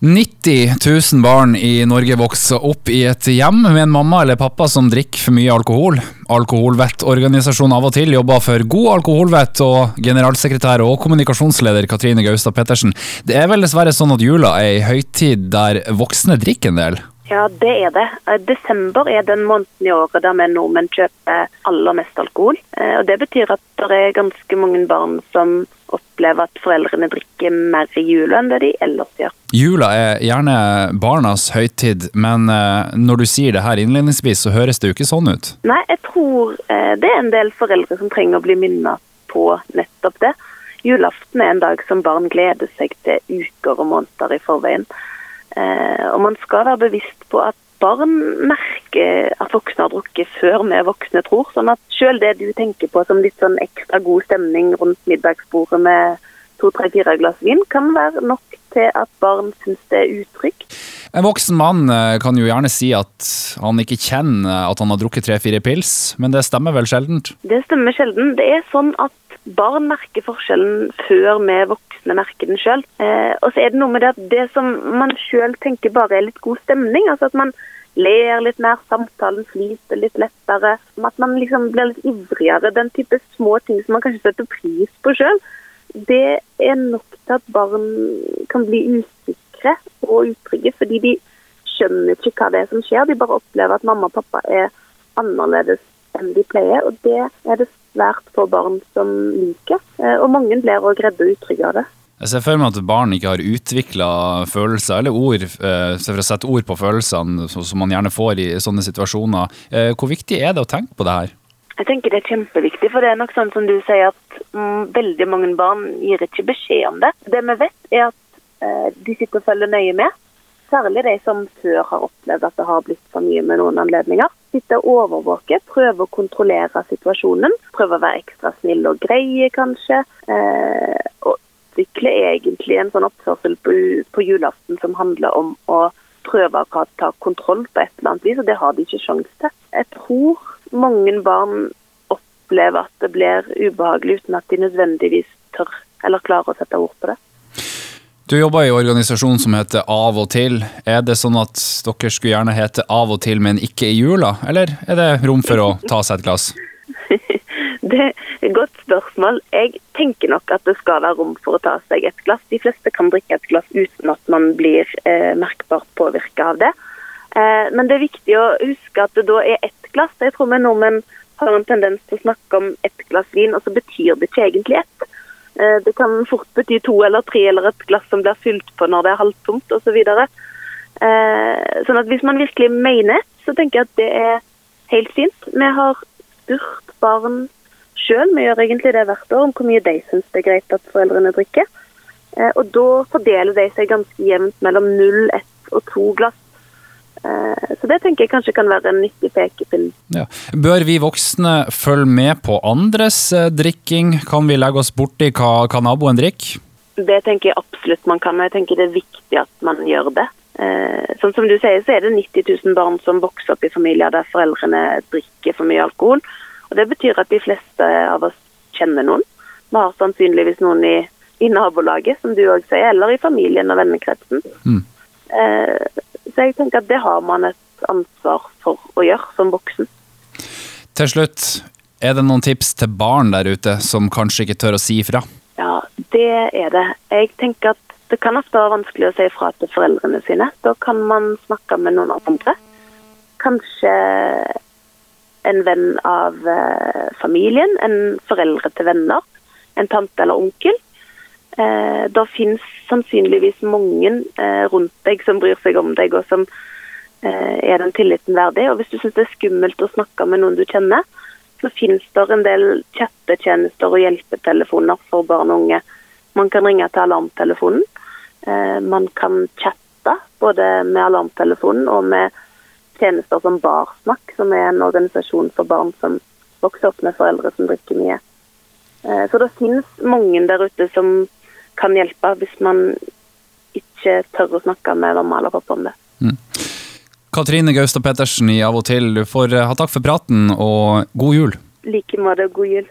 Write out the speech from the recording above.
90 000 barn i Norge vokser opp i et hjem med en mamma eller pappa som drikker for mye alkohol. Alkoholvettorganisasjonen Av og til jobber for god alkoholvett, og generalsekretær og kommunikasjonsleder Katrine Gaustad Pettersen. Det er vel dessverre sånn at jula er ei høytid der voksne drikker en del? Ja, det er det. Eh, desember er den måneden i året der vi nordmenn kjøper aller mest alkohol. Eh, og Det betyr at det er ganske mange barn som opplever at foreldrene drikker mer i jula enn det de ellers gjør. Jula er gjerne barnas høytid, men eh, når du sier det her innledningsvis, så høres det jo ikke sånn ut? Nei, jeg tror det er en del foreldre som trenger å bli minnet på nettopp det. Julaften er en dag som barn gleder seg til uker og måneder i forveien. Eh, og man skal være bevisst på at barn merker at voksne har drukket før vi voksne tror. Sånn at selv det du tenker på som litt sånn ekstra god stemning rundt middagsbordet med to, tre, fire glass vin, kan være nok til at barn syns det er utrygt. En voksen mann eh, kan jo gjerne si at han ikke kjenner at han har drukket tre-fire pils, men det stemmer vel sjeldent? Det stemmer sjelden. Det er sånn at barn merker forskjellen før vi voksne merker den sjøl. Eh, og så er det noe med det at det som man sjøl tenker bare er litt god stemning, altså at man ler litt mer, samtalen flyter litt lettere, at man liksom blir litt ivrigere, den type små ting som man kanskje setter pris på sjøl, det er nok til at barn kan bli usikre og utrygge, fordi de skjønner ikke hva det er som skjer. De bare opplever at mamma og pappa er annerledes enn de pleier, og det er det svært få barn som liker. Eh, og mange blir òg redde og utrygge av det. Jeg ser for meg at barn ikke har utvikla følelser eller ord, eh, for å sette ord på følelsene som man gjerne får i sånne situasjoner. Eh, hvor viktig er det å tenke på det her? Jeg tenker Det er kjempeviktig, for det er nok sånn som du sier at mm, veldig mange barn gir ikke beskjed om det. Det vi vet, er at eh, de sitter og følger nøye med. Særlig de som før har opplevd at det har blitt for mye med noen anledninger. Sitte og overvåke, prøve å kontrollere situasjonen. Prøve å være ekstra snill og greie, kanskje. Eh, og utvikle egentlig en sånn oppførsel på, på, julaften som handler om å prøve å ta kontroll på et eller annet vis, og det har de ikke sjanse til. Jeg tror mange barn opplever at det blir ubehagelig uten at de nødvendigvis tør eller klarer å sette ord på det. Du jobber i organisasjon som heter Av og til. Er det sånn at dere skulle gjerne hete Av og til, men ikke i jula? Eller er det rom for å ta seg et glass? Det er et godt spørsmål. Jeg tenker nok at det skal være rom for å ta seg et glass. De fleste kan drikke et glass uten at man blir eh, merkbart påvirka av det. Eh, men det er viktig å huske at det da er ett glass. Jeg tror vi nordmenn har en tendens til å snakke om ett glass vin, og så betyr det ikke egentlig ett. Eh, det kan fort bety to eller tre eller et glass som blir fylt på når det er halvtomt osv. Så videre. Eh, sånn at hvis man virkelig mener så tenker jeg at det er helt fint. Vi har spurt barn sjøl, vi gjør egentlig det hvert år, om hvor mye de syns det er greit at foreldrene drikker. Eh, og da fordeler de seg ganske jevnt mellom null, ett og to glass. Eh, så det tenker jeg kanskje kan være en nyttig pekepinn. Ja. Bør vi voksne følge med på andres eh, drikking? Kan vi legge oss borti hva, hva naboen drikker? Det tenker jeg absolutt man kan, og jeg tenker det er viktig at man gjør det. Eh, sånn som du sier, så er det 90 000 barn som vokser opp i familier der foreldrene drikker for mye alkohol. Og Det betyr at de fleste av oss kjenner noen. Vi har sannsynligvis noen i, i nabolaget, som du òg sier, eller i familien og vennekretsen. Mm. Eh, så jeg tenker at det har man et ansvar for å gjøre som voksen. Til slutt, er det noen tips til barn der ute som kanskje ikke tør å si ifra? Ja, det er det. Jeg tenker at det kan ofte være vanskelig å si ifra til foreldrene sine. Da kan man snakke med noen andre. Kanskje en venn av eh, familien, en foreldre til venner, en tante eller onkel. Eh, det finnes sannsynligvis mange eh, rundt deg som bryr seg om deg, og som eh, er den tilliten verdig. Og hvis du syns det er skummelt å snakke med noen du kjenner, så finnes det en del chattetjenester og hjelpetelefoner for barn og unge. Man kan ringe til alarmtelefonen. Man kan chatte både med alarmtelefonen og med tjenester som Barsnakk, som er en organisasjon for barn som vokser opp med foreldre som drikker mye. Så det finnes mange der ute som kan hjelpe hvis man ikke tør å snakke med mamma eller pappa om det. Mm. Katrine Gaustad Pettersen i Av og til, du får eh, ha takk for praten og god jul. like måte, god jul.